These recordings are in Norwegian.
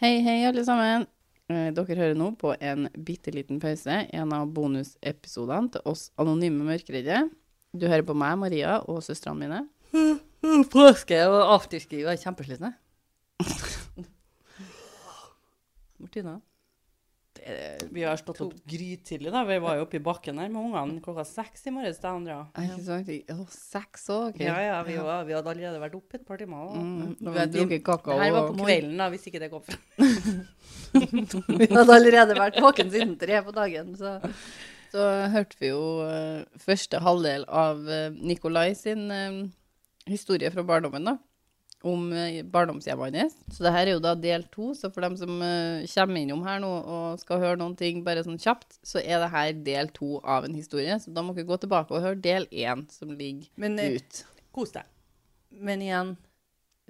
Hei, hei, alle sammen. Eh, Dere hører nå på en bitte liten pause, en av bonusepisodene til oss anonyme mørkeredde. Du hører på meg, Maria, og søstrene mine. Påske og afterski var kjempeslitne. Martina? Vi har stått opp grytidlig, da. Vi var jo oppe i bakken her med ungene klokka seks i morges. da, Andrea. Ikke sant? Seks òg? Okay. Ja, ja, vi, var, vi hadde allerede vært oppe et par timer. Og, Mm, og vi hadde drukket kakao Det her var på kvelden, da, hvis ikke det kom fram. vi hadde allerede vært våken siden tre på dagen, så Så hørte vi jo uh, første halvdel av uh, Nikolai sin uh, historie fra barndommen, da. Om uh, barndomshjemmet hans. Så det her er jo da del to. Så for dem som uh, kommer innom her nå og skal høre noen ting bare sånn kjapt, så er det her del to av en historie. Så da må dere gå tilbake og høre del én, som ligger Men eh, ut. kos deg. Men igjen,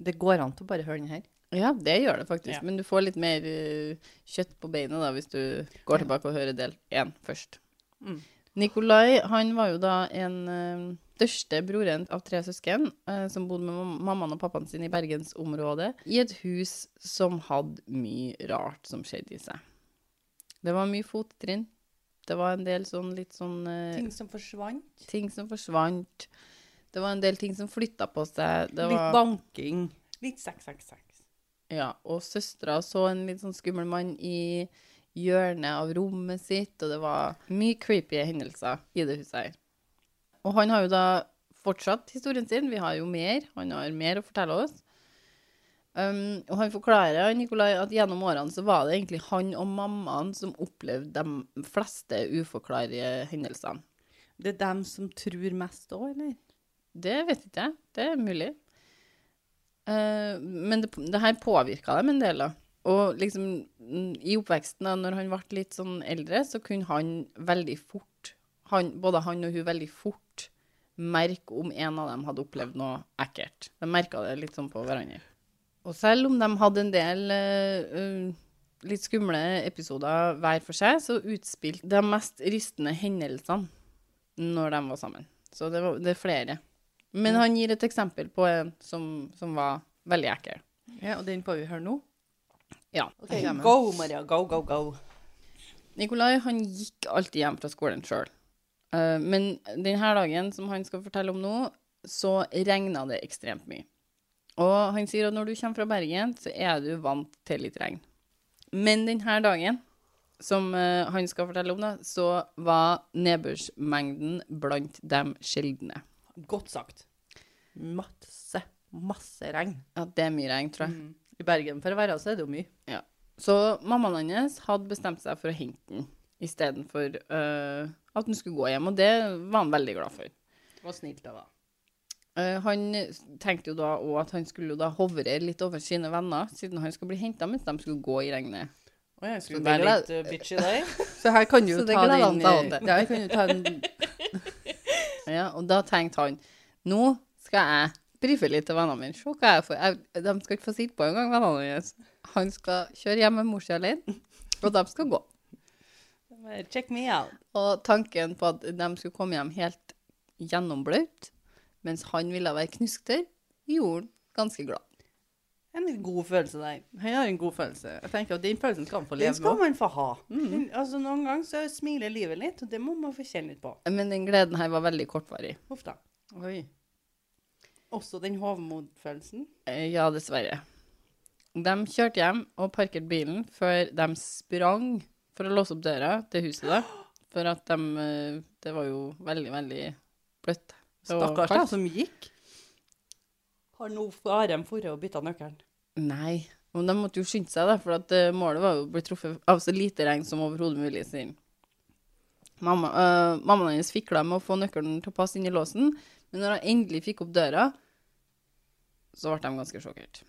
det går an til å bare høre den her. Ja, det gjør det faktisk. Ja. Men du får litt mer uh, kjøtt på beinet da, hvis du går tilbake og hører del én først. Mm. Nikolai han var jo da en uh, største broren av tre søsken uh, som bodde med mam- mammaen og pappaen sin i bergensområdet, i et hus som hadde mye rart som skjedde i seg. Det var mye fottrinn. Det var en del sånn litt sånn uh, Ting som forsvant. ting som forsvant. Det var en del ting som flytta på seg. Det Litt var, banking. Litt 666. Ja, og søstera så en litt sånn skummel mann i hjørnet av rommet sitt, og det var mye creepy hendelser i det huset her. Og han har jo da fortsatt historien sin, vi har jo mer, han har mer å fortelle oss. Um, og han forklarer, Nikolai, at gjennom årene så var det egentlig han og mammaen som opplevde de fleste uforklarlige hendelsene. Det er dem som tror mest òg, eller? Det vet ikke jeg. Det er mulig. Uh, men det, det her påvirka dem en del, da. Og liksom i oppveksten, da når han ble litt sånn eldre, så kunne han veldig fort han, Både han og hun veldig fort merke om en av dem hadde opplevd noe ekkelt. De merka det litt sånn på hverandre. Og selv om de hadde en del eh, litt skumle episoder hver for seg, så utspilte de mest rystende hendelsene når de var sammen. Så det, var, det er flere. Men han gir et eksempel på en som, som var veldig ekkel. Ja, og den får vi høre nå. Ja. Go, Maria. Go, go, go. Nikolai han gikk alltid hjem fra skolen sjøl. men denne dagen som han skal fortelle om nå, så regna det ekstremt mye. Og han sier at når du kommer fra Bergen, så er du vant til litt regn. Men denne dagen, som eh, han skal fortelle om, da, så var nedbørsmengden blant dem sjeldne. Godt sagt. Masse, masse regn. Ja, det er mye regn, tror jeg. Mm. I Bergen for å være så er det jo mye. Så mammaen hans hadde bestemt seg for å hente den istedenfor uh, at han skulle gå hjem, og det var han veldig glad for. Det var snilt av henne. Uh, han tenkte jo da òg at han skulle jo da hovre litt over sine venner, siden han skulle bli henta mens de skulle gå i regnet. Oh, jeg skulle bli litt uh, bitchy deg. Så her kan du jo det ta den eh, til. Ja, kan jo ta den Ja, og da tenkte han Nå skal jeg brife litt til vennene mine. Se hva jeg får. Jeg, de skal ikke få sitte på engang, vennene hans. Han skal kjøre hjem med mor si alene, og de skal gå. Check me out. Og tanken på at de skulle komme hjem helt gjennombløt, mens han ville være knusktørr, gjorde han ganske glad. En god følelse der. Han har en god følelse. Jeg tenker at Den følelsen skal han få leve med. Den skal man få ha. Altså, Noen ganger så smiler livet litt, og det må man få kjenne litt på. Men den gleden her var veldig kortvarig. Uff da. Oi. Også den hovmodfølelsen. Eh, Ja, dessverre. De kjørte hjem og parkerte bilen før de sprang for å låse opp døra til huset. da. For at de eh, Det var jo veldig, veldig bløtt. Stakkars kaldt. som gikk. Har nå Arem for å bytte nøkkelen? Nei. Men de måtte jo skynde seg, da, for at eh, målet var jo å bli truffet av så lite regn som overhodet mulig. sier. Mamma, øh, mammaen hennes fikla med å få nøkkelen til å passe inn i låsen, men når han endelig fikk opp døra, så ble de ganske sjokkert.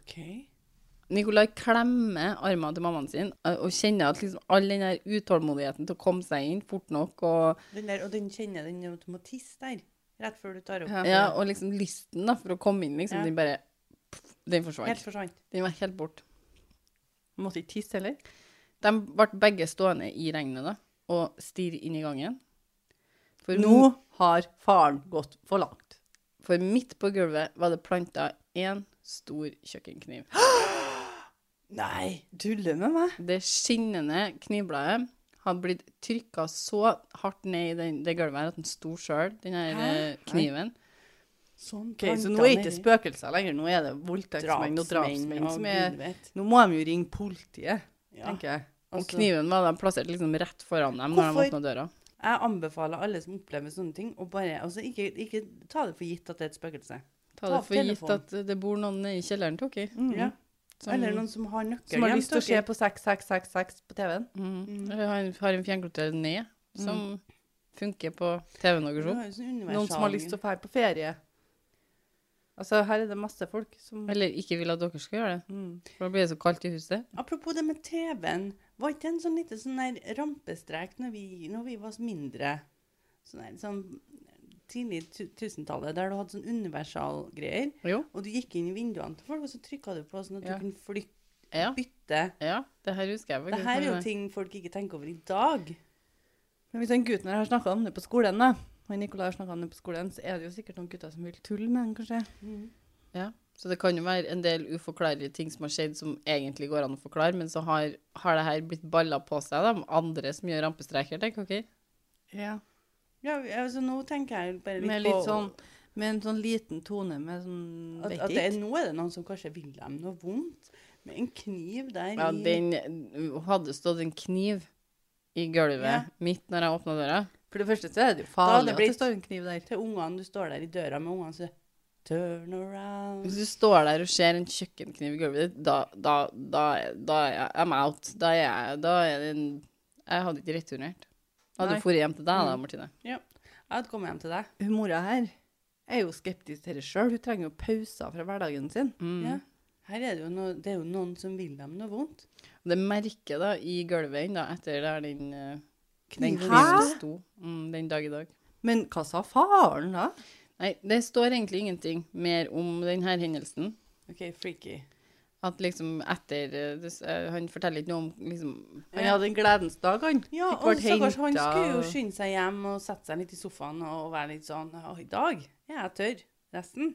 OK. Nikolai klemmer armene til mammaen sin eh, og kjenner at liksom all den der utålmodigheten til å komme seg inn fort nok og, Den der, og den kjenner den tisse der, rett før du tar opp. ja, og liksom lysten da, for å komme inn, liksom, Ja. den bare pff, Den Helt forsvant. forsvant. Den var helt bort. Måtte ikke tisse heller. De ble begge stående i regnet da, og stirre inn i gangen. For, Nå har faren gått for langt. For midt på gulvet var det planta én stor kjøkkenkniv. Nei, tuller med meg. Det skinnende knivbladet hadde blitt trykka så hardt ned i den, det gulvet her at den sto sjøl, den her eh, kniven. Sånn okay, så nå er det ikke spøkelser lenger, nå er det voldtektsmenn og drapsmenn som er Nå må de jo ringe politiet, ja. tenker jeg. Og Altså, kniven var da plassert liksom rett foran dem når de Hvorfor? åpna døra. Jeg anbefaler alle som opplever sånne ting, å bare altså, ikke, ikke ta det for gitt at det er et spøkelse. Ta Ta det for gitt at det bor noen i kjelleren til dere. Mm. Ja. som- Eller noen som har nøkkel Som har lyst til å se på 6666 på TV-en. Mm. Mm. Har en, har en fjernkontroll ned som funker på TV-en deres òg. er sånn Noen som har lyst til å dra på ferie. Altså, her er det masse folk som Eller ikke vil at dere skal gjøre det. mm. For da blir det så kaldt i huset. Apropos det med TV-en. Var ikke det en sånn liten sånn rampestrek når vi, når vi var mindre? Sånn der, sånn tidlig tu- tusentallet, der du hadde sånn universalgreier. Og du gikk inn i vinduene til folk, og så trykka du på sånn at Ja. du kunne flytte, Ja, bytte. ja, det her husker jeg Det her er jo ting folk ikke tenker over i dag. Men hvis den gutten her har snakka om det på skolen, da, og Nicolai har om det på skolen, så er det jo sikkert noen gutter som vil tulle med den, kanskje. Ja, så det kan jo være en del uforklarlige ting som har skjedd som egentlig går an å forklare, men så har, har det her blitt balla på seg, da, andre som gjør rampestreker, tenker dere? Ja. Ja, altså nå tenker jeg bare litt Med på sånn Med en sånn liten tone med sånn at, at det er. Nå er det noen som kanskje vil dem noe vondt. Med en kniv der Ja, i den hadde stått en kniv i gulvet Ja. midt når jeg åpna døra. For det første så er det jo farlig det at det står en kniv der. Til ungene du står der i døra med ungene, så Turn around. Hvis du står der og ser en kjøkkenkniv i gulvet ditt, da, da, da, da er jeg I'm out. Da er jeg da er det en, Jeg hadde ikke returnert. Jeg hadde dratt hjem til deg da, Martine. Ja. Jeg hadde kommet hjem til deg. Hun mora her er jo skeptisk til det sjøl. Hun trenger jo pauser fra hverdagen sin. Mm. Ja. Her er det jo, noe, det er jo noen som vil dem noe vondt. Det merket da i gulvet ennå, etter der den, eh, den kniven sto mm, den dag i dag. Men hva sa faren, da? Nei, det står egentlig ingenting mer om denne hendelsen. OK, freaky. At liksom etter eh, det, eh, Han forteller ikke noe om liksom Han hadde en gledens dag, han. Ja, Fikk og vært stakkars, han skulle jo skynde seg hjem og sette seg litt i sofaen og være litt sånn Å, i dag er jeg tørr. Resten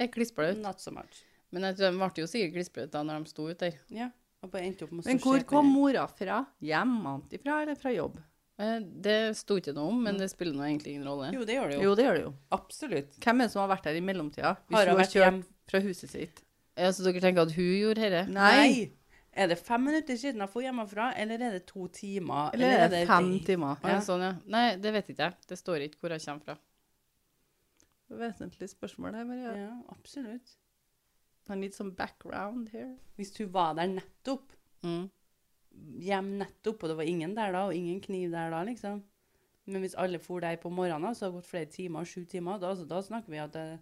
Jeg klissblaut. not so much. Men jeg tror de ble jo sikkert klissblaute da når de sto ute der. Ja. Og bare endte opp med Men hvor kom mora fra? Hjemmefra eller fra jobb? Eh, Det sto ikke noe om, men det spiller nå egentlig ingen rolle. Jo, det gjør det jo. Jo, det gjør det jo. Absolutt. Hvem er det som har vært der i mellomtida? Hvis Har hun har vært kjørt hjem? fra huset sitt? Ja, Så dere tenker at hun gjorde dette? Nei. Er det fem minutter siden jeg dro hjemmefra, eller er det to timer? Eller er det fem det... timer? Ja. Ja. Sånn, ja. Nei, det vet ikke jeg. Det står ikke hvor jeg kommer fra. Vesentlig spørsmål her, Maria. Ja, absolutt. I need some background here. Hvis hun var der nettopp, Mm. Hjem nettopp, og det var ingen der da, og ingen kniv der da, liksom. Men hvis alle for der på morgenen, så har det gått flere timer, sju timer, da, altså, da snakker vi at det,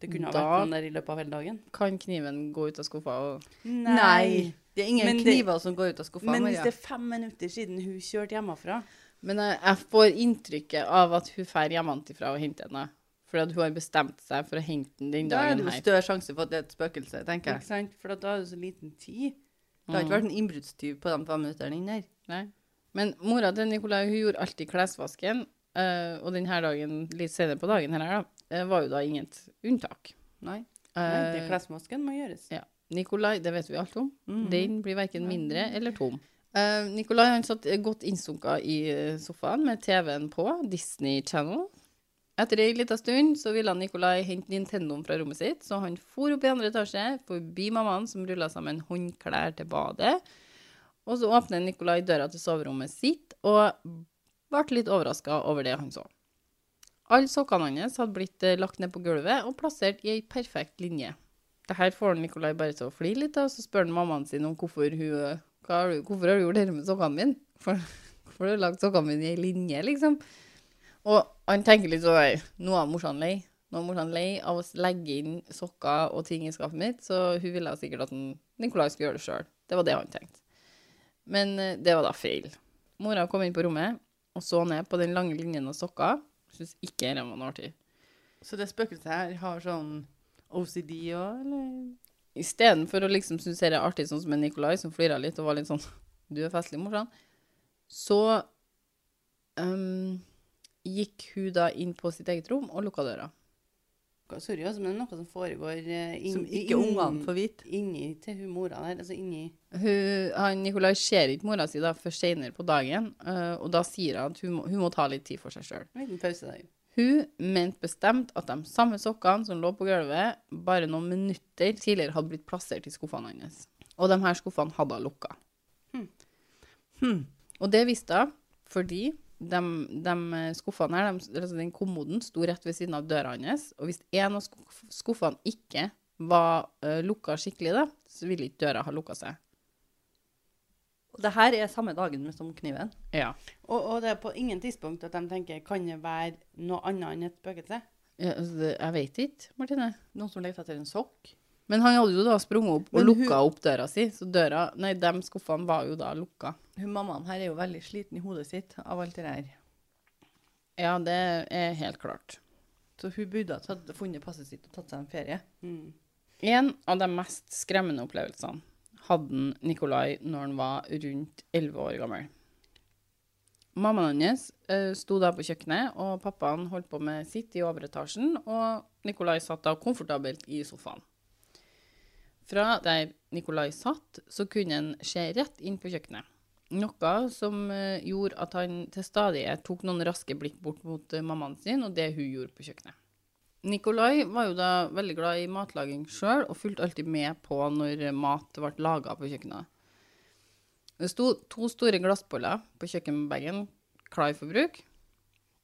det kunne ha Da- vært noen der i løpet av hele dagen. Kan kniven gå ut av skuffa og Nei. Det er ingen Men det- kniver som går ut av skuffa, Men hvis det er fem minutter siden hun kjørte hjemmefra Men jeg, jeg får inntrykket av at hun drar hjemmefra og henter henne. Fordi hun har bestemt seg for å hente den den Da er det dagen jo større sjanse for at det er et spøkelse, tenker Ikke jeg. sant? For da er det så liten tid. Det har ikke vært en innbruddstyv på de fem minutterne inn der. Nei. Men mora til Nikolai hun gjorde alltid klesvasken, eh, og denne dagen, litt senere på dagen her, da, eh, var jo da inget unntak. Nei. Nei, det Eh, klesmasken må gjøres. ja. Nikolai, det vet vi alt om. Mhm. Den blir verken mindre eller tom. Uh, Nikolai han satt eh, godt innsunka i eh, sofaen med TV-en på, Disney Channel. Etter ei lita stund så ville Nikolai hente Nintendoen fra rommet sitt, så han for opp i andre etasje, forbi mammaen som rulla sammen håndklær til badet. Og så åpner Nikolai døra til soverommet sitt og ble litt overraska over det han så. Alle sokkene hans hadde blitt eh, lagt ned på gulvet og plassert i ei perfekt linje. Det her får Nikolai bare til å flire litt, og så spør han mammaen sin om hvorfor hun har du, Hvorfor har du gjort dette med sokkene mine? For, hvorfor har du lagt sokkene mine i ei linje, liksom? Og han tenker litt sånn Nå er morsan lei. Nå er morsan lei av å legge inn sokker og ting i skapet mitt, så hun ville sikkert at Nikolai skulle gjøre det sjøl. Det var det han tenkte. Men eh, det var da feil. Mora kom inn på rommet og så ned på den lange linjen av sokker. Syns ikke det var noe artig. Så det spøkelset her har sånn OCD òg, eller? Istedenfor å liksom synes det er artig, sånn som en Nikolai, som flira litt og var litt sånn Du er festlig, morsan. Så ehm, gikk hun da inn på sitt eget rom og lukka døra. Sorry, altså, men det er noe som foregår eh, inn, Som ikke inn- ungene får vite. Inni til hun mora der. Altså inni Hun, han, Nikolai ser ikke mora si da før senere på dagen, eh, og da sier han at hun må, hun må ta litt tid for seg sjøl. Hun mente bestemt at de samme sokkene som lå på gulvet, bare noen minutter tidligere hadde blitt plassert i skuffene hans. Og de her skuffene hadde hun lukka. Hmm. Og det visste hun fordi de, de skuffene her, de, altså den kommoden, sto rett ved siden av døra hans. Og hvis en av skuffene ikke var uh, lukka skikkelig, da, så ville ikke døra ha lukka seg. Og det her er samme dagen som kniven. Ja. Og, og det er på ingen tidspunkt at de tenker kan det være noe annet enn et spøkelse? ja altså, jeg vet ikke, Martine. Noen som leter etter en sokk. Men han hadde jo da sprunget opp og hun- lukka opp døra si, så døra, nei, de skuffene var jo da lukka. Hun mammaen her er jo veldig sliten i hodet sitt av alt det der. Ja, det er helt klart. Så hun burde ha tatt, funnet passet sitt og tatt seg en ferie. Mm. En av de mest skremmende opplevelsene hadde Nikolai når han var rundt 11 år gammel. Mammaen hans eh, sto da på kjøkkenet, og pappaen holdt på med sitt i overetasjen, og Nikolai satt da komfortabelt i sofaen. Fra der Nikolai satt, så kunne han se rett inn på kjøkkenet. Noe som eh, gjorde at han til stadighet tok noen raske blikk bort mot eh, mammaen sin, og det hun gjorde på kjøkkenet. Nikolai var jo da veldig glad i matlaging sjøl, og fulgte alltid med på når mat ble laga på kjøkkenet. Det sto to store glassboller på kjøkkenbagen klar for bruk.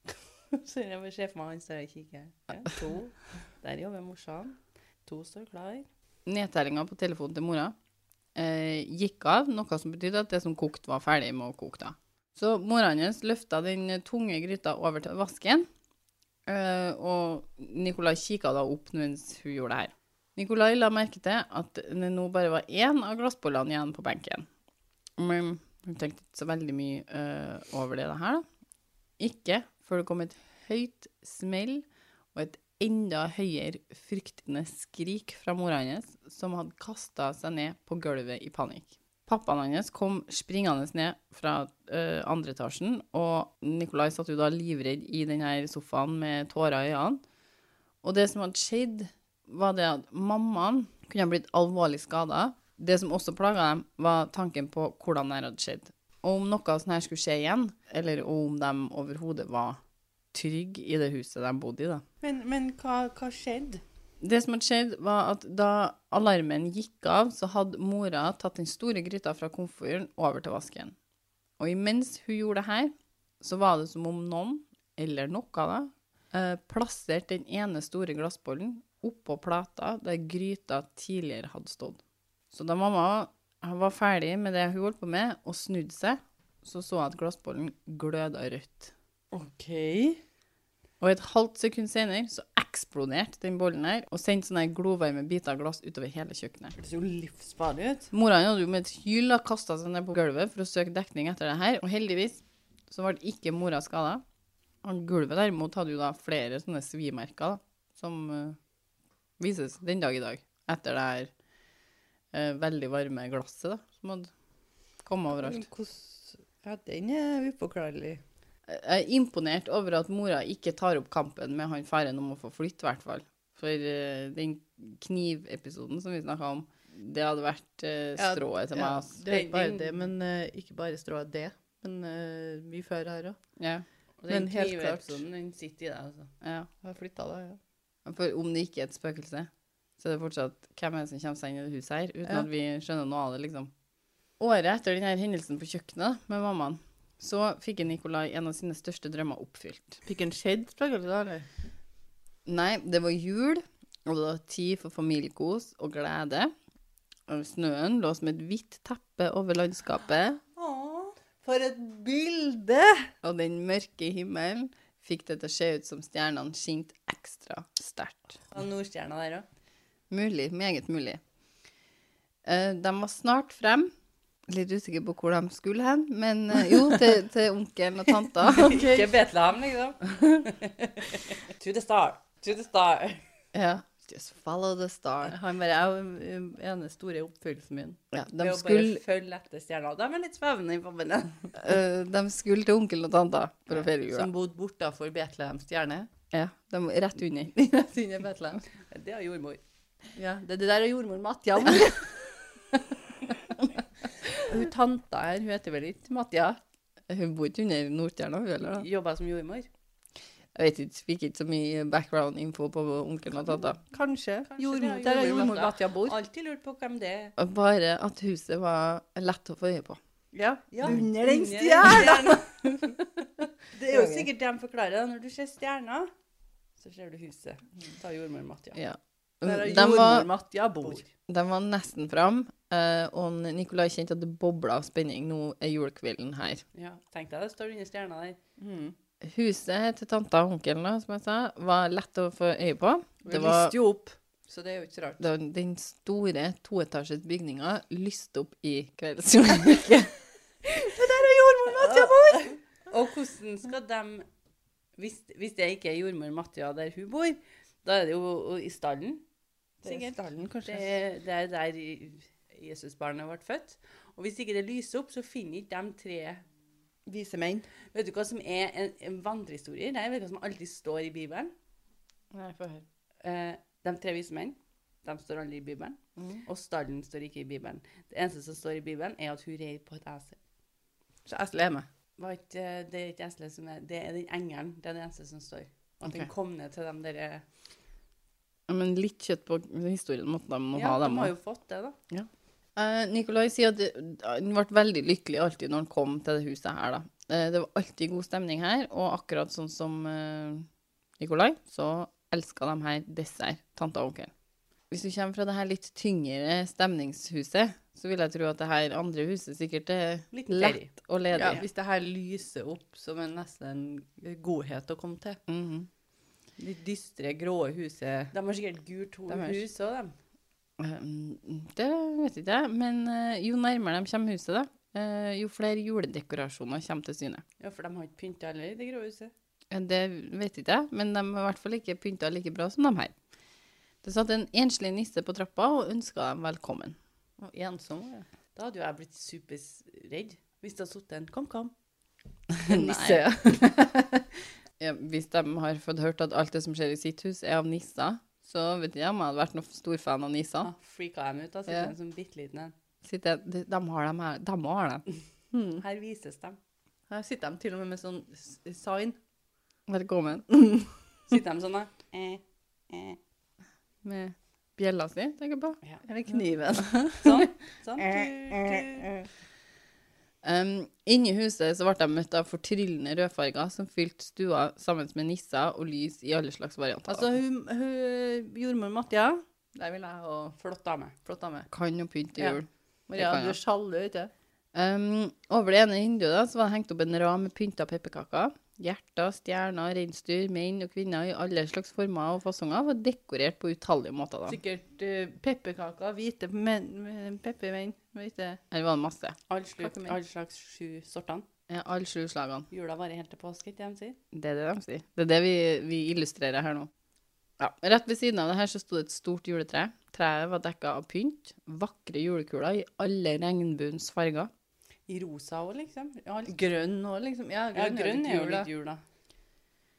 Så jeg må se for meg han står og kikker. Ja, to. Der jobber morsan. To står klar. Nedtellinga på telefonen til mora eh, gikk av, noe som betydde at det som kokte, var ferdig med å koke. da. Så mora hans løfta den tunge gryta over til vasken, eh, og Nicolai kikka da opp mens hun gjorde det her. Nicolai la merke til at det nå bare var én av glassbollene igjen på benken. Men hun tenkte ikke så veldig mye eh, over det her, da. Ikke før det kom et høyt smell og et enda høyere fryktende skrik fra mora hans, som hadde kasta seg ned på gulvet i panikk. Pappaen hans kom springende ned fra ø, andre etasjen, og Nikolai satt jo da livredd i denne sofaen med tårer i øynene. Og det som hadde skjedd, var det at mammaen kunne ha blitt alvorlig skada. Det som også plaga dem, var tanken på hvordan det hadde skjedd. Og om noe sånt her skulle skje igjen, eller om de overhodet var trygge i det huset de bodde i, da. Men, men hva, hva skjedde? Det som hadde skjedd, var at da alarmen gikk av, så hadde mora tatt den store gryta fra komfyren over til vasken. Og imens hun gjorde det her, så var det som om noen, eller noe da, eh, plasserte den ene store glassbollen oppå plata der gryta tidligere hadde stått. Så da mamma var ferdig med det hun holdt på med, og snudde seg, så så jeg at glassbollen gløda rødt. OK. Og et halvt sekund senere så eksploderte den bollen her og sendte sånne glovarme biter av glass utover hele kjøkkenet. Det jo livsfarlig ut. Mora hadde jo med et hyl kasta seg ned på gulvet for å søke dekning etter det her, og heldigvis så ble ikke mora skada. Gulvet derimot hadde jo da flere sånne svimerker da, som uh, vises den dag i dag, etter det her uh, veldig varme glasset da, som hadde kommet overalt. Hvordan Ja, den er uforklarlig. Jeg er imponert over at mora ikke tar opp kampen med han faren om å få flytte, i hvert fall. For uh, den knivepisoden som vi snakka om, det hadde vært uh, Ja, strået til meg. Ja, det er ikke bare det, men uh, ikke bare strået det. Men mye før her òg. Ja, Og den Men helt klart. knivepisoden, den sitter i deg, altså. ja. Har flytta da, ja. For om det ikke er et spøkelse, så er det fortsatt hvem er det som kommer seg inn i det huset her, uten Ja. at vi skjønner noe av det, liksom. Året etter denne hendelsen på kjøkkenet med mammaen, så fikk Nikolai en av sine største drømmer oppfylt. Fikk en skjedd da, eller? Nei, det var jul, og det var tid for familiekos og glede. Og snøen lå som et hvitt teppe over landskapet, Å, for et bilde! og den mørke himmelen fikk det til å se ut som stjernene skinte ekstra sterkt. Og Nordstjerna der òg. Mulig, meget mulig. Eh, de var snart frem. Litt usikker på hvor de skulle hen, men eh, jo, til, til onkelen og tanta. Ikke Betlehem, liksom. to the star. To the star. Ja. Just follow the star. Han bare er jo ene store oppfyllelsen min. Ja, De å bare skulle, følge etter stjerna. De er litt svevende i familien. uh, de skulle til onkelen og tanta for å feire jula. Som bodde bortafor Betlehem stjerne. Ja, de rett under. Rett under Betlehem. Det er jordmor. Ja, det, det der er jordmor Matja. Hun tanta her, hun heter vel ikke Matja? Hun bor ikke under Nordstjerna, hun heller, da. Jobba som jordmor. Jeg vet ikke, fikk ikke så mye background-info på onkelen og tanta. Kanskje. Kanskje Jordmor, er der er jordmor Matja bor. Alltid lurt på hvem det er. Bare at huset var lett å få øye på. Ja, Ja, under den stjerna. Det er jo sikkert det de forklarer. Når du ser stjerna, så ser du huset. Ta jordmor Matja. Ja. Der er jordmor Matja bor. de var nesten fram, eh, og Nikolai kjente at det bobla av spenning. Nå er julekvelden her. Ja, Tenk deg det står under stjerna der. Mm. Huset til tanta og onkelen, da, som jeg sa, var lett å få øye på. Vi Det var, lyste jo opp, så det er jo ikke rart. det var den store toetasjes bygninga lyste opp i kveldsjordbruket. Der er jordmor Mathia bor! Og hvordan skal de hvis, hvis det ikke er jordmor Matja der hun bor, da er det jo i stallen. Det er stallen, kanskje. Det, det er der Jesusbarnet ble født. Og hvis ikke det lyser opp, så finner ikke de tre Vise menn. Vet du hva som er en, en vandrehistorie? Nei, vet du hva som alltid står i Bibelen? Nei, få høre. Eh, de tre vise menn, de står aldri i Bibelen. Og stallen står ikke i Bibelen. Det eneste som står i Bibelen, er at hun red på et esel. Så eselet er med. Var ikke, det er ikke eselet som er Det er den engelen. Det er det eneste som står. At den Ok. kom ned til dem derre Ja, Men litt kjøtt på historien måtte de må Ja, ha, de har jo fått det, da. Eh, Nikolai sier at det- han ble veldig lykkelig alltid når han kom til det huset her, da. Eh, det var alltid god stemning her, og akkurat sånn som eh, Nikolai, så elska de her dessert, tante og onkel. Hvis du kommer fra det her litt tyngre stemningshuset, så vil jeg tro at det her andre huset sikkert er litt lett og ledig. Ja, hvis det her lyser opp som en nesten godhet å komme til. Mhm. Litt dystre, grå huset. De har sikkert gult De hus òg, dem. Eh, det vet ikke jeg, men eh, jo nærmere de kommer huset, da, eh, jo flere juledekorasjoner kommer til syne. Ja, for de har ikke pynta heller i det grå huset. Det vet ikke jeg, men de har i hvert fall ikke pynta like bra som de her. Det satt en enslig nisse på trappa og ønska dem velkommen. Og ensom. Ja. Da hadde jo jeg blitt superredd hvis det hadde sittet en kom-kom. En nisse. Ja, hvis de har fått hørt at alt det som skjer i sitt hus, er av nisser, så vet jeg om jeg hadde vært noen stor fan av Nisa. Ah, freaka dem ut. Da sitter Ja. en sånn bitte liten en. De, de har dem her. De har dem. Hmm. Her vises de. Her sitter de til og med med sånn sign. Velkommen. Sitter de sånn, da. Eh, eh. Med bjella si, tenker jeg på. Ja. Eller kniven. Sånn. sånn. Du, du. Um, Inni huset så ble de møtt av fortryllende rødfarger som fylte stua sammen med nisser og lys i alle slags varianter. Altså, hun, hun jordmor Matja, der vil jeg ha Flott dame. flott dame. kan jo pynte Ja. jul. Maria, du jeg. er sjalu, ikke Um, over det ene vinduet da, så var det hengt opp en rad med pynta pepperkaker. Hjerter, stjerner, reinsdyr, menn og kvinner i alle slags former og fasonger var dekorert på utallige måter. da. Sikkert uh, pepperkaker, hvite menn, hvite Her var det masse. Alle slu- Kakemenn. slags sju sortene. Ja, alle sju slagene. Jula varer helt til påske, ikke det de sier? Det er det de sier. Det er det vi, vi illustrerer her nå. Ja, Rett ved siden av det her så sto det et stort juletre. Treet var dekka av pynt. Vakre julekuler i alle regnbuens farger. I rosa òg, liksom. Ja, alt. Grønn òg, liksom. Ja, ja, grønn, grønn er jo litt jul, da.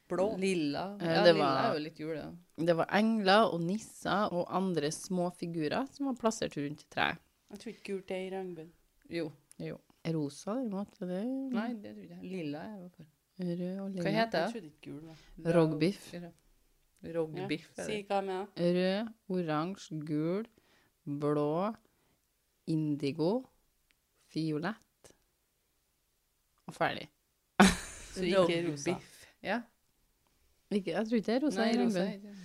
Blå. Lilla. Ja, det lilla var- er jo litt jul, ja. Det var engler og nisser og andre små figurer som var plassert rundt treet. Jeg tror ikke gult er i regnbuen. Jo. Jo. Rosa, derimot. er Det Nei, det tror jeg. Lilla er jeg for. Rød og lilla. Hva heter Jeg det? trodde ikke gul var. Rogbiff. Ja. Rogbiff. er Si hva jeg mener. Rød, oransje, gul, blå, indigo, fiolett og ferdig. Så ikke rosa. Ja. Ikke, jeg tror ikke det er rosa Nei, i regnbuen.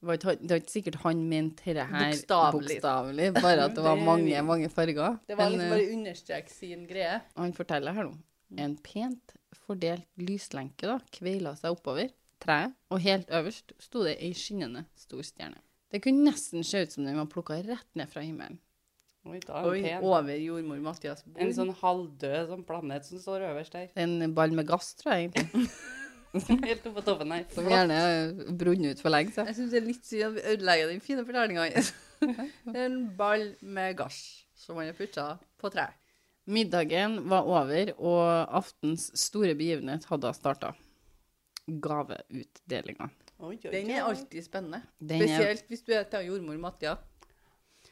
Det var ikke det var ikke sikkert han mente dette her Bokstavelig. bare at det var mange, mange farger. Det var liksom bare understreke sin greie. Han forteller her nå. En pent fordelt lyslenke da, kveila seg oppover treet, og helt øverst sto det ei skinnende stor stjerne. Det kunne nesten se ut som den var plukka rett ned fra himmelen. Oi, Oi, over jordmor Mathias bord. En sånn halvdød sånn planet som står øverst der. En ball med gass, tror jeg egentlig, Helt oppe på toppen her. som gjerne er brunnet ut for lenge Så. Jeg syns det er litt synd at vi ødelegger den fine fortellinga hans. Det er en ball med gass som han har putta på tre. Middagen var over, og aftens store begivenhet hadde starta. gaveutdelinga. Den er alltid spennende. Den er- Spesielt hvis du er til jordmor Mattia.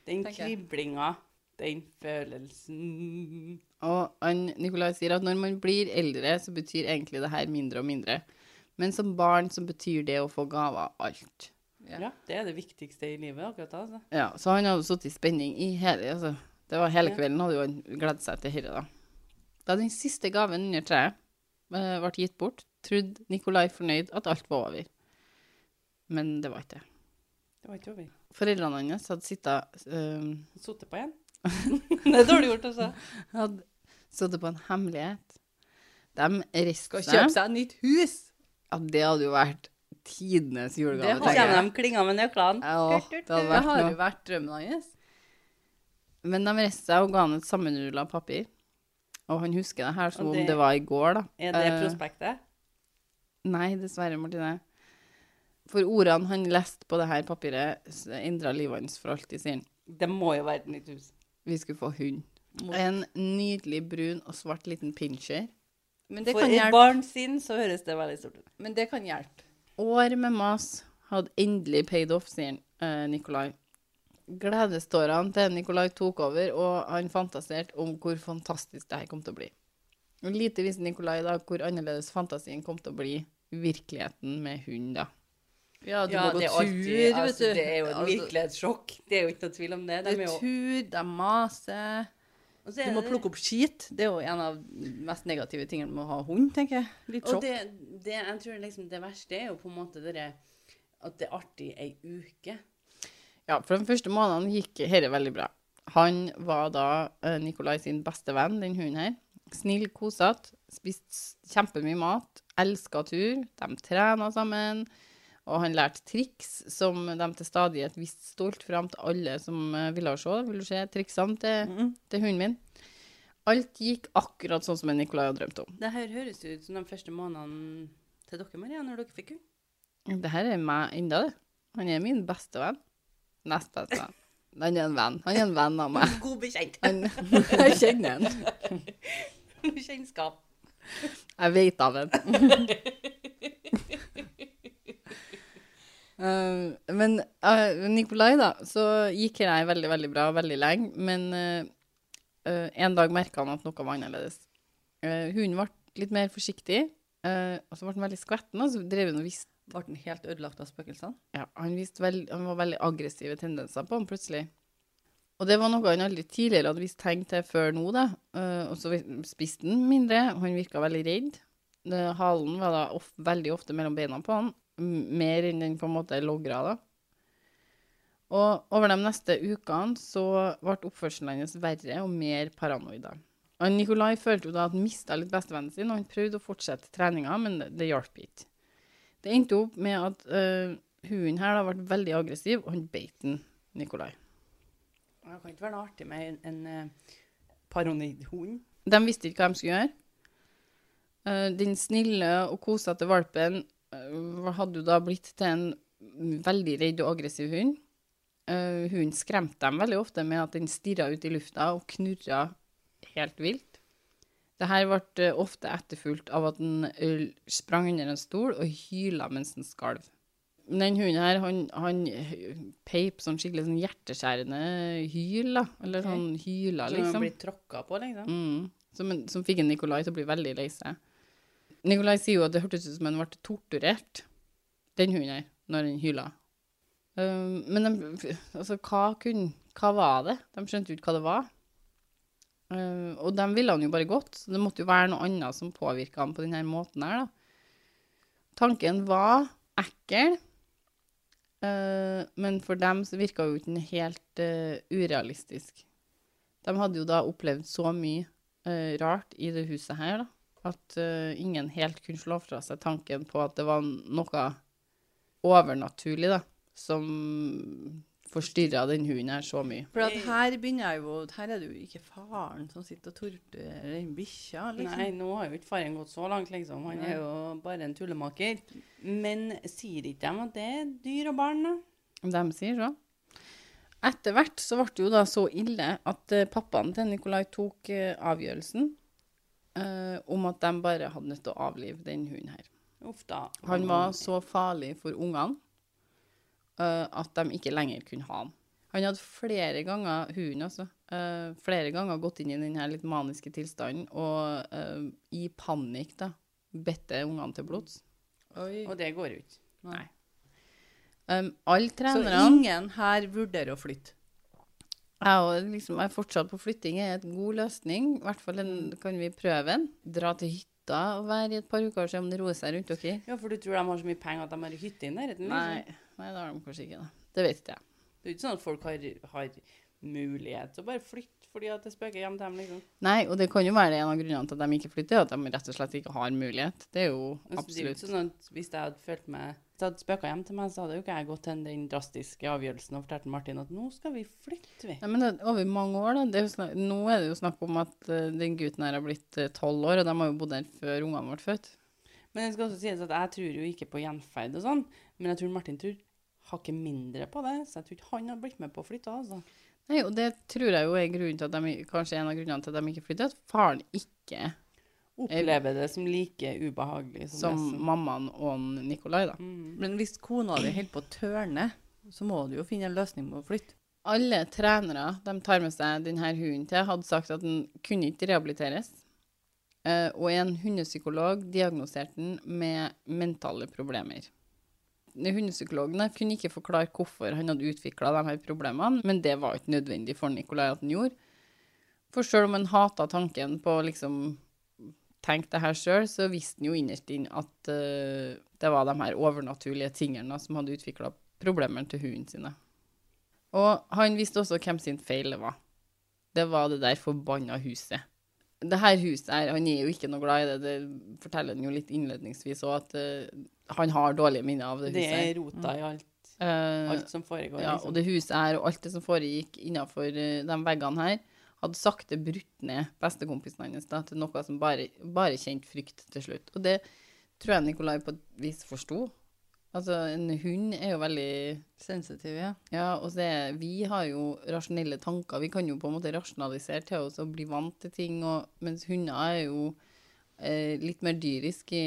Den kriblinga, den følelsen Og Nicolai Nikolai sier at når man blir eldre, så betyr egentlig det her mindre og mindre. Men som barn så betyr det å få gaver alt. Ja. Ja, det er det viktigste i livet akkurat da. Altså. Ja, så han hadde sittet i spenning i hele altså, Det var hele kvelden hadde jo han gledet seg til dette, da. Da den siste gaven under treet eh, ble gitt bort, trodde Nikolai fornøyd at alt var over. Men det var ikke det. Det var ikke over. Foreldrene hans hadde sittet eh, Sittet på igjen. det er dårlig gjort, altså. hadde sittet på en hemmelighet. De reiste Skal kjøpe seg nytt hus. Ja, det hadde jo vært tidenes julegave. Det hadde jeg. de klinga med nøklene. Ja, det hadde Det har jo vært drømmen hans. Men de reiste seg og ga han et sammenrulla papir. Og han husker det her som det, om det- det var i går, da. Er det Eh, prospektet? Nei, dessverre, Martine. For ordene han leste på det her papiret, endra livet hans for alltid, sier han. Det må jo være et nytt hus. Vi skulle få hund. En nydelig brun og svart liten pinscher. Men det For et barn sin så høres det veldig stort ut. Men det kan hjelpe. År med mas hadde endelig paid off, sier eh, Nikolai. Gledestårene til Nikolai tok over, og han fantaserte om hvor fantastisk det her kom til å bli. Og lite visste Nikolai da hvor annerledes fantasien kom til å bli virkeligheten med hund, da. Ja, du Ja, må gå det tur, alltid- vet altså, du. Det er jo et sjokk. Det er jo ikke noe tvil om det. Det De er er tur, de maser. er Du må plukke opp skit. Det er jo en av de mest negative tingene med å ha hund, tenker jeg. Litt Og det, det, jeg tror liksom det verste er jo på en måte det at det er artig ei uke. Ja, for den første måneden gikk dette veldig bra. Han var da eh, Nikolai sin beste venn, den hunden her. Snill, kosete, spiste kjempemye mat, elska tur, de trena sammen. Og han lærte triks som de til stadighet viste stolt fram til alle som eh, ville se. Vil du se triksene til, mm. til hunden min? Alt gikk akkurat sånn som Nikolai hadde drømt om. Det her høres ut som de første månedene til dere, Maria, når dere fikk hund. Det her er meg enda, det. Han er min beste venn. Nest beste venn. Han er en venn. Han er en venn av meg. God bekjent. Han, jeg kjenner han. Kjennskap. Jeg vet av den. Eh, men uh, Nikolai, da, så gikk jeg veldig, veldig bra veldig lenge. Men uh, en dag merka han at noe var annerledes. Uh, hunden ble litt mer forsiktig, og så ble han veldig skvetten. Og så drev han og visste Ble den helt ødelagt av spøkelsene? ja, han, veld, han var veldig aggressive tendenser på ham plutselig. Og det var noe han aldri tidligere hadde vist tegn til før nå, da. Og så spiste han mindre, og han virka veldig redd. Halen var da of, veldig ofte mellom beina på han, mer enn den på en måte logra, da. Og over de neste ukene så ble oppførselen hans verre og mer paranoid. Og Nikolai følte jo da at han mista litt bestevennen sin, og han prøvde å fortsette treninga, men det, det hjalp ikke. Det endte opp med at uh, hunden her da ble veldig aggressiv, og han beit den, Nikolai. Det kan ikke være noe artig med en, en uh, paranoid hund. De visste ikke hva de skulle gjøre. Uh, den snille og kosete valpen hadde jo da blitt til en veldig redd og aggressiv hund. Uh, hunden skremte dem veldig ofte med at den stirra ut i lufta og knurra helt vilt. Det her ble eh, ofte etterfulgt av at den eh, sprang under en stol og hyla mens den skalv. Men Den hunden her, han, han peip sånn skikkelig sånn hjerteskjærende hyl, da. Eller sånn hyla, Som han blir tråkka på, liksom. Mm. Som, som fikk en Nikolai til å bli veldig lei seg. Nikolai sier jo at det hørtes ut som han ble torturert, den hunden her, når han hyla. Um, men de, altså, hva, kunne, hva var det? De skjønte jo ikke hva det var. Uh, og dem ville han jo bare godt, så det måtte jo være noe annet som påvirka han på denne måten her, da. Tanken var ekkel, uh, men for dem så virka jo ikke den helt uh, urealistisk. De hadde jo da opplevd så mye eh, rart i det huset her, da, at uh, ingen helt kunne slå fra seg tanken på at det var noe overnaturlig, da, som forstyrra den hunden her så mye. For at her begynner jeg jo Her er det jo ikke faren som sitter og torturerer den bikkja, liksom. Nei, nå har jo ikke faren gått så langt, liksom. Han er jo bare en tullemaker. Men sier ikke de at det er dyr og barn, da? De sier så. Etter hvert så ble det jo da så ille at eh, pappaen til Nikolai tok eh, avgjørelsen eh, om at de bare hadde nødt til å avlive den hunden her. Uff da. Han var så farlig for ungene eh, at de ikke lenger kunne ha han. Han hadde flere ganger, hunden altså, eh, flere ganger gått inn i den litt maniske tilstanden og eh, i panikk da, bedt ungene til blods. Oi. Og det går ut. Nei. Um, alle Så ingen her vurderer å flytte? Jeg liksom, er fortsatt på flytting er en god løsning. I hvert fall en, kan vi prøve den. Dra til hytta og være i et par uker og se om det roer seg rundt dere. Ja, for du tror de har så mye penger at de har hytte i nærheten? Nei, Liksom. nei, det har de kanskje ikke. da. Det vet ikke jeg. Det er ikke sånn at folk har, har mulighet til å bare flytte fordi at det spøker hjem til dem, liksom. Nei, og det kan jo være en av grunnene til at de ikke flytter, at de rett og slett ikke har mulighet. Det er jo absolutt det er jo ikke sånn at hvis jeg hadde følt meg Det hadde spøka hjem til meg, så hadde jo ikke jeg gått til den drastiske avgjørelsen og fortalt Martin at nå skal vi flytte, vi. Nei, men det er over mange år, da. Det er jo snak, nå er det jo snakk om at uh, den gutten her har blitt eh, tolv år, og de har jo bodd her før ungene ble født. Men det skal også sies at jeg tror jo ikke på gjenferd og sånn, men jeg tror Martin tror hakket mindre på det, så jeg tror ikke han har blitt med på å flytte, altså. Nei, og det tror jeg jo er grunnen til at de, kanskje en av grunnene til at de ikke flytter, at faren ikke Opplever det som like ubehagelig som, som mammaen og Nikolai, da. mm. Men hvis kona di holder på å tørne, så må du jo finne en løsning på å flytte. Alle trenere de tar med seg denne hunden til, hadde sagt at den kunne ikke rehabiliteres. Eh, og en hundepsykolog diagnoserte den med mentale problemer. Den Hundepsykologen kunne ikke forklare hvorfor han hadde utvikla de her problemene, men det var ikke nødvendig for Nikolai at han gjorde. For selv om han hata tanken på liksom tenke det her sjøl, så visste han jo innerst inne at uh, det var de her overnaturlige tingene som hadde utvikla problemene til hunden sine. Og han visste også hvem sin feil det var. Det var det der forbanna huset. Det her huset her, han er jo ikke noe glad i det. Det forteller han jo litt innledningsvis òg, at uh, han har dårlige minner av det Det huset. Det er rota i alt, Eh, alt som foregår, ja, liksom. og det huset her og alt det som foregikk innafor de veggene her, hadde sakte brutt ned bestekompisen hans da, til noe som bare, bare kjente frykt til slutt. Og det tror jeg Nikolai på et vis forsto. Altså, en hund er jo veldig Sensitiv, ja. ja, og så er, vi har jo rasjonelle tanker. Vi kan jo på en måte rasjonalisere til oss og bli vant til ting, og, mens hunder er jo eh, litt mer dyrisk i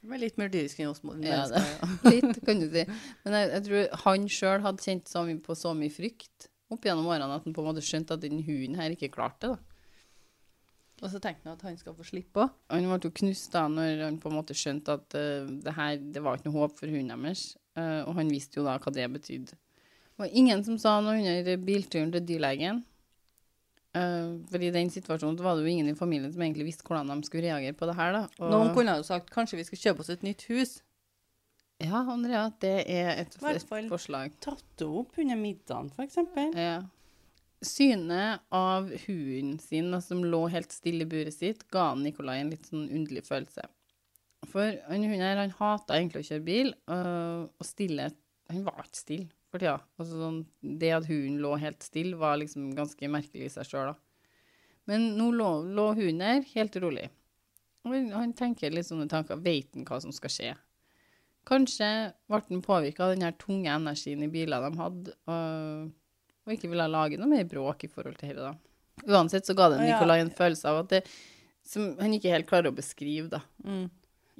er litt mer dyrisk enn oss mennesker. ja, det, Litt, kan du si. Men jeg, jeg tror han sjøl hadde kjent så mye på så mye frykt opp gjennom årene at han på en måte skjønte at den hunden her ikke klarte det. Og så tenkte han at han skal få slippe òg. Han ble jo knust da når han på en måte skjønte at uh, det her det var ikke noe håp for hunden deres. Uh, og han visste jo da hva det betydde. Det var ingen som sa noe under bilturen til dyrlegen. Uh, for i den situasjonen var det jo ingen i familien som egentlig visste hvordan de skulle reagere på det her. da. Og, Noen kunne jo sagt kanskje vi skal kjøpe oss et nytt hus. Ja, Andrea, det er et, Hvert et fall. forslag. Tatt opp under middagen, eksempel. Ja. Synet av hunden sin som lå helt stille i buret sitt, ga Nikolai en litt sånn underlig følelse. For han hunden her, han hata egentlig å kjøre bil, øh, og stille Han var ikke stille for tida. Altså, sånn, det at hunden lå helt stille, var liksom ganske merkelig i seg sjøl, da. Men nå lå, lå hunden der helt rolig. Og han, tenker litt sånne tanker. Vet han hva som skal skje? Kanskje ble han påvirka av den her tunge energien i biler de hadde, og, og ikke ville lage noe mer bråk i forhold til dette. da. Uansett så ga det Nikolai en følelse av at det som han ikke helt klarer å beskrive da,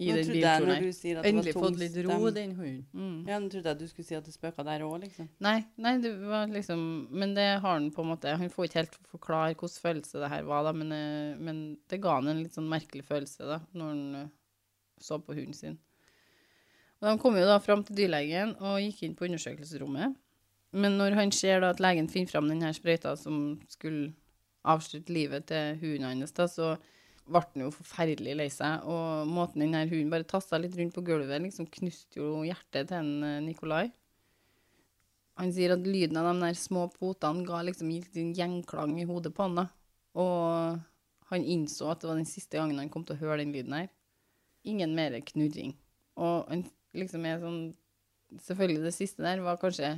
i Nå den biltonen. bilturen her. Endelig fått litt ro, stem- den hunden. Mm. Ja, nå trodde jeg du skulle si at det spøka der òg, liksom. Nei, nei, det var liksom Men det har han på en måte Han får ikke helt forklare hvilken følelse det her var, da, men, eh, men det ga han en litt sånn merkelig følelse da, når han eh, så på hunden sin. Og De kom jo da fram til dyrlegen og gikk inn på undersøkelsesrommet. Men når han ser da at legen finner fram denne sprøyta som skulle avslutte livet til hunden hans, da, så ble han jo forferdelig lei seg. Og måten denne hunden bare tassa litt rundt på gulvet, liksom knuste jo hjertet til en eh, Nikolai. Han sier at lyden av de der små potene ga liksom en gjengklang i hodet på han. da. Og han innså at det var den siste gangen han kom til å høre den lyden her. Ingen mer knurring. Og han liksom er sånn Selvfølgelig, det siste der var kanskje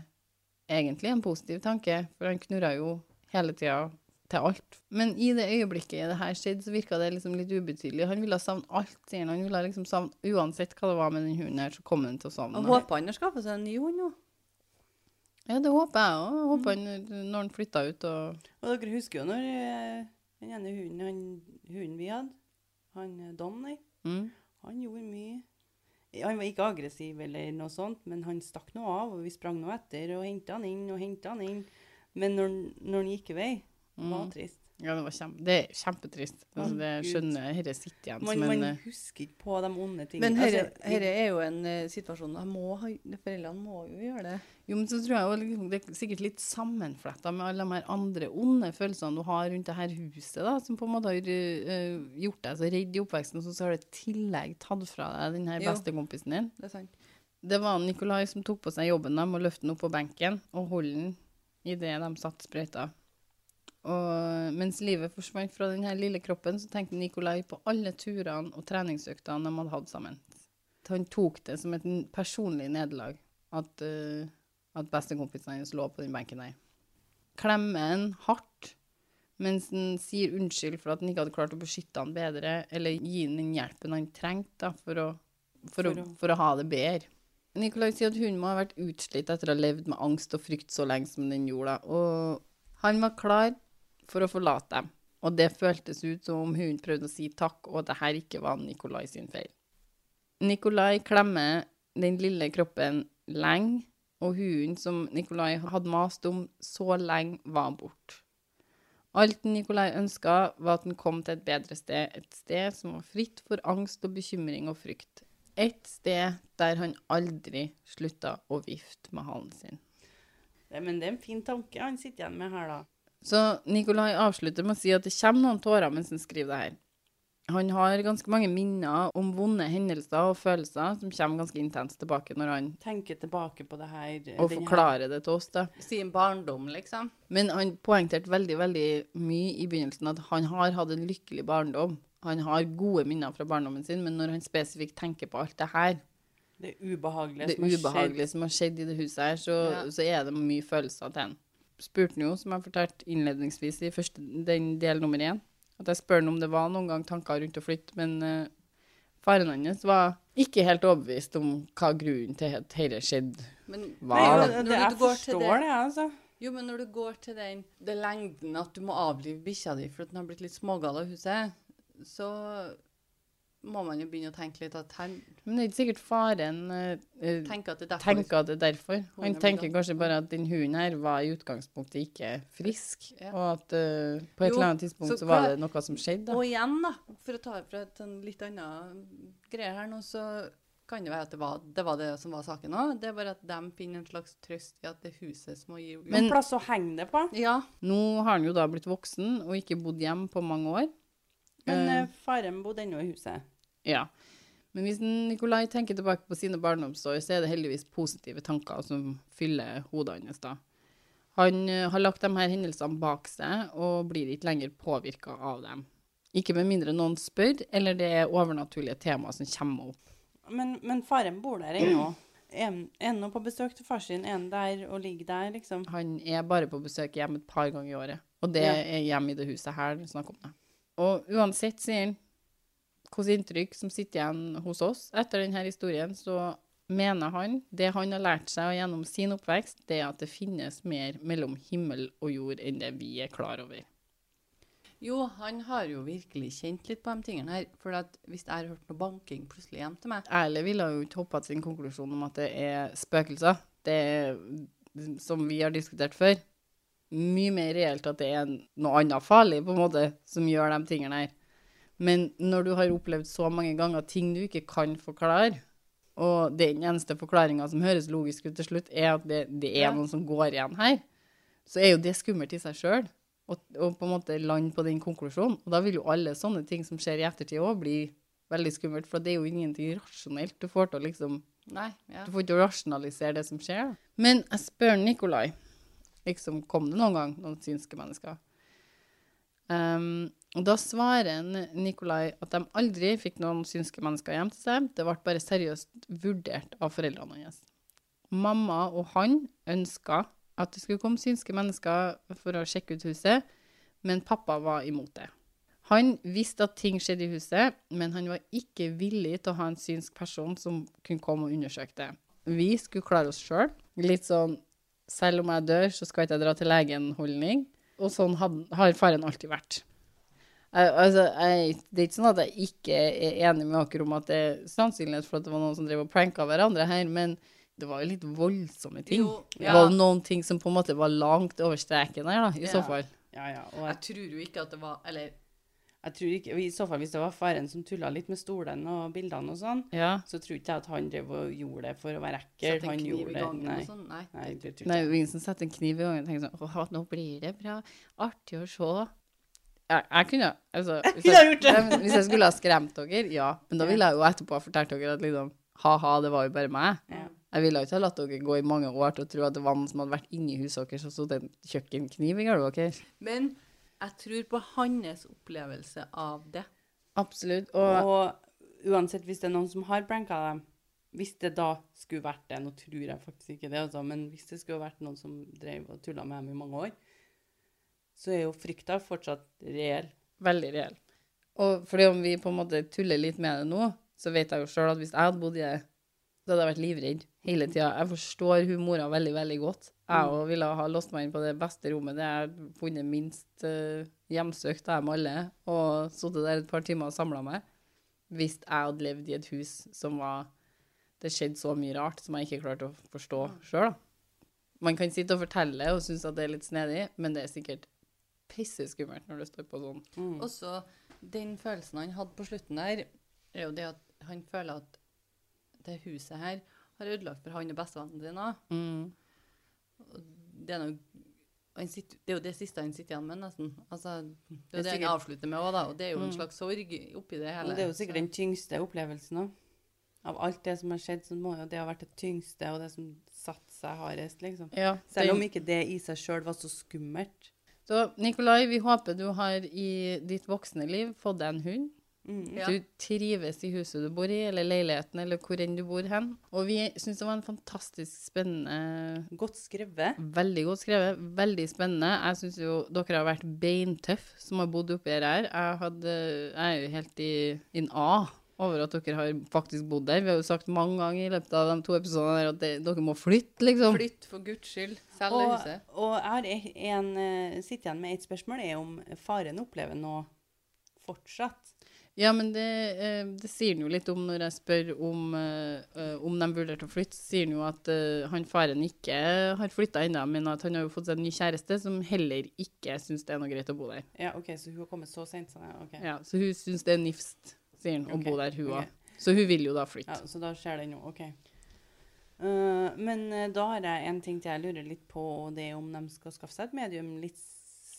egentlig en positiv tanke, for han knurra jo hele tida til alt. Men i det øyeblikket det her skjedde, så virka det liksom litt ubetydelig. Han ville savne alt, sier han. Han ville liksom savne Uansett hva det var med den hunden her, så kom han til å savne den. håper han har skaffa seg en ny hund nå. Ja, det håper jeg òg. Håper han når han flytta ut og Og dere husker jo når eh, den ene hunden, han, hunden vi hadde, han Donny, mm. han gjorde mye Han var ikke aggressiv eller noe sånt, men han stakk noe av, og vi sprang noe etter og henta han inn og henta han inn. Men når, når han gikk i vei, det var Mm. trist. Ja, det, var kjempe, det er kjempetrist. Altså, det skjønner jeg. Dette sitter igjen Man, som en man eh, husker ikke på de onde tingene. Men dette Altså, er jo en uh, situasjon må Foreldrene må jo gjøre det. Jo, men så tror jeg jo liksom, det er sikkert litt sammenfletta med alle de andre onde følelsene du har rundt det her huset, da, som på en måte har uh, gjort deg så redd i oppveksten, og så- har det i tillegg tatt fra deg den her bestekompisen din. Det er sant. Det var Nikolai som tok på seg jobben dem og løfte den opp på benken og holde den idet de satte sprøyta. Og mens livet forsvant fra denne lille kroppen, så tenkte Nikolai på alle turene og treningsøktene de hadde hatt sammen. Han tok det som et personlig nederlag at, uh, at bestekompisen hans lå på den benken der. Klemmer han hardt mens han sier unnskyld for at han ikke hadde klart å beskytte han bedre, eller gi han den hjelpen han trengte for, å, for, For å- for å ha det bedre. Nikolai sier at hun må ha vært utslitt etter å ha levd med angst og frykt så lenge som den gjorde. Og han var klar for å forlate dem. Og det føltes ut som om hun prøvde å si takk, og at det ikke var Nikolai sin feil. Nikolai klemmer den lille kroppen lenge, og hunden som Nikolai hadde mast om så lenge, var borte. Alt Nikolai ønska, var at han kom til et bedre sted, et sted som var fritt for angst og bekymring og frykt. Et sted der han aldri slutta å vifte med halen sin. det, men det er en fin tanke han sitter igjen med her, da. Så Nikolai avslutter med å si at det kommer noen tårer mens han skriver det her. Han har ganske mange minner om vonde hendelser og følelser som kommer ganske intenst tilbake når han Tenker tilbake på det her. og den her- forklarer det til oss. da. Sin barndom, liksom. Men han poengterte veldig veldig mye i begynnelsen at han har hatt en lykkelig barndom. Han har gode minner fra barndommen sin, men når han spesifikt tenker på alt det her, Det ubehagelige det som har ubehagelige som har skjedd i det huset her, så, Ja. så er det mye følelser til han. Spurte han jo, som jeg fortalte innledningsvis i første, den del nummer én, at jeg spør han om det var noen gang tanker rundt å flytte, men uh, faren hans var ikke helt overbevist om hva grunnen til at dette skjedde. Men var. Nei, jo, det, jeg forstår det- det, altså. Jo, men når du går til den den lengden at du må avlive bikkja di for at den har blitt litt smågal av huset, så må man jo begynne å tenke litt at han Men det er ikke sikkert faren eh, eh, tenker at det er derfor. tenker at det er derfor. Han er tenker kanskje bare at den hunden her var i utgangspunktet ikke frisk, Ja. og at uh, på et Jo, eller annet tidspunkt så så, var hva- det noe som skjedde. da. Og igjen, da, for å ta fra et sånn litt annet greie her nå, så kan det være at det var det, var det som var saken òg. Det er bare at de finner en slags trøst i at det er huset som må gi Men plass å henge det på. Ja. Nå har han jo da blitt voksen og ikke bodd hjemme på mange år. Men Eh. eh, faren bodde ennå i huset. Ja. Men hvis Nikolai tenker tilbake på sine barndomsår, så er det heldigvis positive tanker som fyller hodet hans da. Han eh, har lagt de her hendelsene bak seg og blir ikke lenger påvirka av dem. Ikke med mindre noen spør, eller det er overnaturlige temaer som kommer opp. Men, men faren bor der ennå. Er han- nå på besøk til far sin? Er han der og ligger der, liksom? Han er bare på besøk hjemme et par ganger i året, og det Ja. er hjemme i det huset her det er snakk om det. Og uansett, sier han, hvilket inntrykk som sitter igjen hos oss etter denne historien, så mener han, det han har lært seg gjennom sin oppvekst, det er at det finnes mer mellom himmel og jord enn det vi er klar over. Jo, han har jo virkelig kjent litt på de tingene her. For at hvis jeg har hørt noe banking plutselig hjem til meg Erle ville jo ikke hoppa til sin konklusjon om at det er spøkelser. Det er, som vi har diskutert før, mye mer reelt at det er noe annet farlig, på en måte, som gjør de tingene her. Men når du har opplevd så mange ganger ting du ikke kan forklare, og den eneste forklaringa som høres logisk ut til slutt, er at det, det er Ja. noen som går igjen her, så er jo det skummelt i seg sjøl. Og, og på en måte lande på den konklusjonen. Og da vil jo alle sånne ting som skjer i ettertid òg, bli veldig skummelt, for det er jo ingenting rasjonelt. Du får til å liksom Nei. ja. Du får ikke rasjonalisere det som skjer. Men jeg spør Nikolai liksom, Kom det noen gang noen synske mennesker? Um, og da svarer Nikolai at de aldri fikk noen synske mennesker hjem til seg. Det ble bare seriøst vurdert av foreldrene hans. Mamma og han ønska at det skulle komme synske mennesker for å sjekke ut huset, men pappa var imot det. Han visste at ting skjedde i huset, men han var ikke villig til å ha en synsk person som kunne komme og undersøke det. Vi skulle klare oss sjøl. Litt sånn selv om jeg dør, så skal ikke jeg dra til legen-holdning. Og sånn had, har faren alltid vært. Jeg, altså, jeg, det er ikke sånn at jeg ikke er enig med dere om at det er sannsynlighet for at det var noen som drev og pranka hverandre her, men det var jo litt voldsomme ting. Jo, Det var noen ting som på en måte var langt over streken her, da, i så fall. Ja, ja. Og Jeg jeg, tror jo ikke at det var Eller jeg tror ikke, I så fall, hvis det var faren som tulla litt med stolen og bildene og sånn, Ja. så tror ikke jeg at han drev og gjorde det for å være ekkel. sette en kniv gjorde i det. gangen Nei. og sånn. Nei. Nei, det tror ikke Nei, ingen som setter en kniv i gangen og tenker sånn Å, nå blir det bra. Artig å se. Jeg, jeg kunne altså, hvis, jeg, gjort det. Hvis jeg skulle ha skremt dere, ja. Men da ville jeg jo etterpå ha fortalt dere at liksom Ha-ha, det var jo bare meg. Ja. Jeg ville ikke ha latt dere gå i mange år til å tro at det var noen som hadde vært inni huset deres og stått en kjøkkenkniv i gulvet deres. Men jeg tror på hans opplevelse av det. Absolutt. Og Og uansett, hvis det er noen som har pranka dem, hvis det da skulle vært det, nå tror jeg faktisk ikke det, altså, men hvis det skulle vært noen som drev og tulla med dem i mange år, så er jo frykta fortsatt reell. veldig reell. Og fordi om vi på en måte tuller litt med det nå, så vet jeg jo sjøl at hvis jeg hadde bodd i det, så hadde jeg vært livredd hele tida. Jeg forstår hun mora veldig, veldig godt. Jeg òg ville ha låst meg inn på det beste rommet det jeg har funnet minst uh, hjemsøkt av dem alle, og sittet der et par timer og samla meg. Hvis jeg hadde levd i et hus som var Det skjedde så mye rart som jeg ikke klarte å forstå sjøl, da. Man kan sitte og fortelle og synes at det er litt snedig, men det er sikkert pisseskummelt når det står på sånn. Mm. Og så den følelsen han hadde på slutten der, er jo det at han føler at det huset her har ødelagt for han og bestevennen din òg. Mm. Det er noe sitter, det er jo det siste han sitter igjen med, nesten. Altså, det er jo Det han avslutter med òg, da. Og det er jo en Mm. slags sorg oppi det hele. Og det er jo sikkert Så- den tyngste opplevelsen òg. Av alt det som har skjedd, så må jo det ha vært det tyngste og det som satte seg hardest, liksom. Ja, Selv om ikke det i seg sjøl var så skummelt. Så Nikolai, vi håper du har i ditt voksne liv fått deg en hund. Mm. Ja. Du trives i huset du bor i, eller leiligheten, eller hvor enn du bor hen. Og vi syns det var en fantastisk spennende Godt skrevet. Veldig godt skrevet. Veldig spennende. Jeg syns jo dere har vært beintøffe som har bodd oppi her. Jeg, hadde, jeg er jo helt i in A over at dere har faktisk bodd der. Vi har jo sagt mange ganger i løpet av de to episodene at det, dere må flytte, liksom. Flytt for guds skyld. Selg Og, huset. og jeg har en, eh, sitter igjen med et spørsmål, er om faren opplever noe fortsatt. Ja, men det, eh, det sier han jo litt om når jeg spør om, eh, eh, om de vurderte å flytte. Sier han jo at han faren ikke har flytta ennå, men at han har jo fått seg en ny kjæreste som heller ikke syns det er noe greit å bo der. Ja, OK, så hun har kommet så sent. Sånn, ja. Ja, så hun syns det er nifst, sier han, å bo der, hun òg. Okay. Så hun vil jo da flytte. Ja, så da skjer det nå. OK. Uh, men da har jeg en ting til jeg lurer litt på, og det er om de skal skaffe seg et medium litt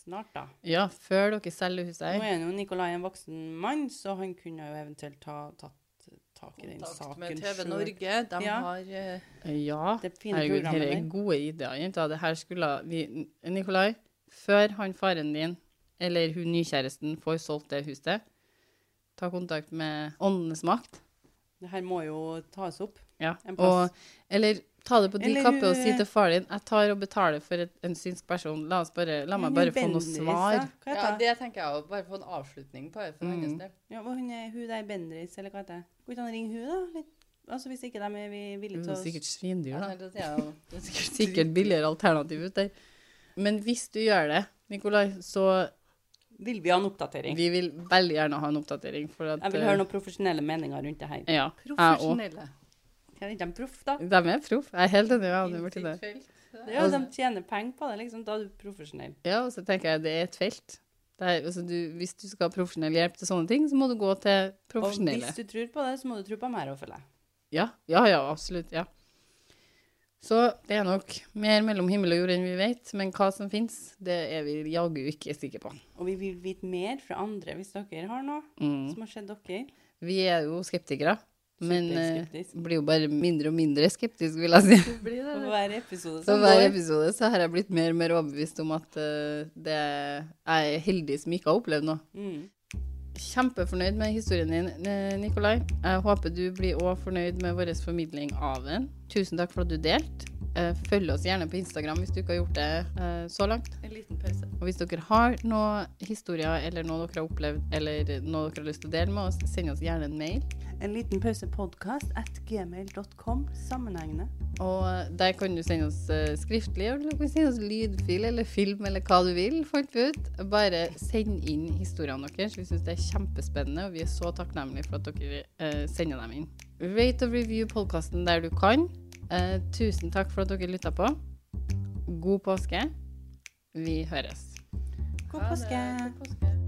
snart, da. Ja, før dere selger huset Nå er jo Nikolai en voksen mann, så han kunne jo eventuelt ha tatt tak i den Kontakt saken med TV selv. Norge. De Ja. har uh, Ja. Det fine Herregud, dette er gode ideer, jenter. Det her skulle vi Nikolai, før han faren din eller hun nykjæresten får solgt det huset, ta kontakt med Åndenes makt. Det her må jo tas opp. Ja. En plass. Og, eller ta det på din Eller kappe og si til far din jeg tar og betaler for et, en synsk person. La, oss bare, la meg bare få noe svar. ja. Det? tenker jeg å bare få en avslutning på det for Mm. hennes del. Ja, hva hun, er, hun der Bendriss, eller hva heter det? Går ikke an å ringe hun da? Litt, altså hvis ikke de er vi- villige Det til er å... sikkert svindyr, da. det er sikkert, sikkert billigere alternativ ut der. Men hvis du gjør det, Nikolai, så Vil vi ha en oppdatering? vi vil veldig gjerne ha en oppdatering. For at, Jeg vil høre noen profesjonelle meninger rundt det her. Ja, jeg. Profesjonelle. Er ikke de proff, da? De er proff. Jeg er helt enig. med Innsikt det. felt. Ja, de tjener penger på det, liksom. Da er du profesjonell. ja, og så tenker jeg det er et felt. Det er, altså, du, hvis du skal ha profesjonell hjelp til sånne ting, så må du gå til profesjonelle. Og hvis du tror på det, så må du tro på meg og følge. Ja, ja, ja, absolutt. Ja. Så det er nok mer mellom himmel og jord enn vi vet, men hva som fins, det er vi jaggu ikke sikre på. Og vi vil vite mer fra andre hvis dere har noe Mm. som har skjedd dere. Vi er jo skeptikere, men uh, blir jo bare mindre og mindre skeptisk, vil jeg si. Det det. For hver episode Så som hver episode så har jeg blitt mer og mer overbevist om at uh, det jeg er heldig som ikke har opplevd noe. Mm. Kjempefornøyd med historien din, Nikolai. Jeg håper du blir òg fornøyd med vår formidling av den. Tusen takk for at du delte. eh, følg oss gjerne på Instagram hvis du ikke har gjort det eh, så langt. En liten pause. Og hvis dere har noen historier eller noe dere har opplevd, eller noe dere har lyst til å dele med oss, send oss gjerne en mail. En liten pause podcast at gmail.com. Sammenhengende. Og der kan du sende oss eh, skriftlig, eller du kan sende oss lydfil eller film eller hva du vil, fant vi ut. Bare send inn historiene deres. Vi syns det er kjempespennende, og vi er så takknemlige for at dere eh, sender dem inn. Rate og review podkasten der du kan. Eh, tusen takk for at dere lytta på. God påske. Vi høres. God påske. God påske.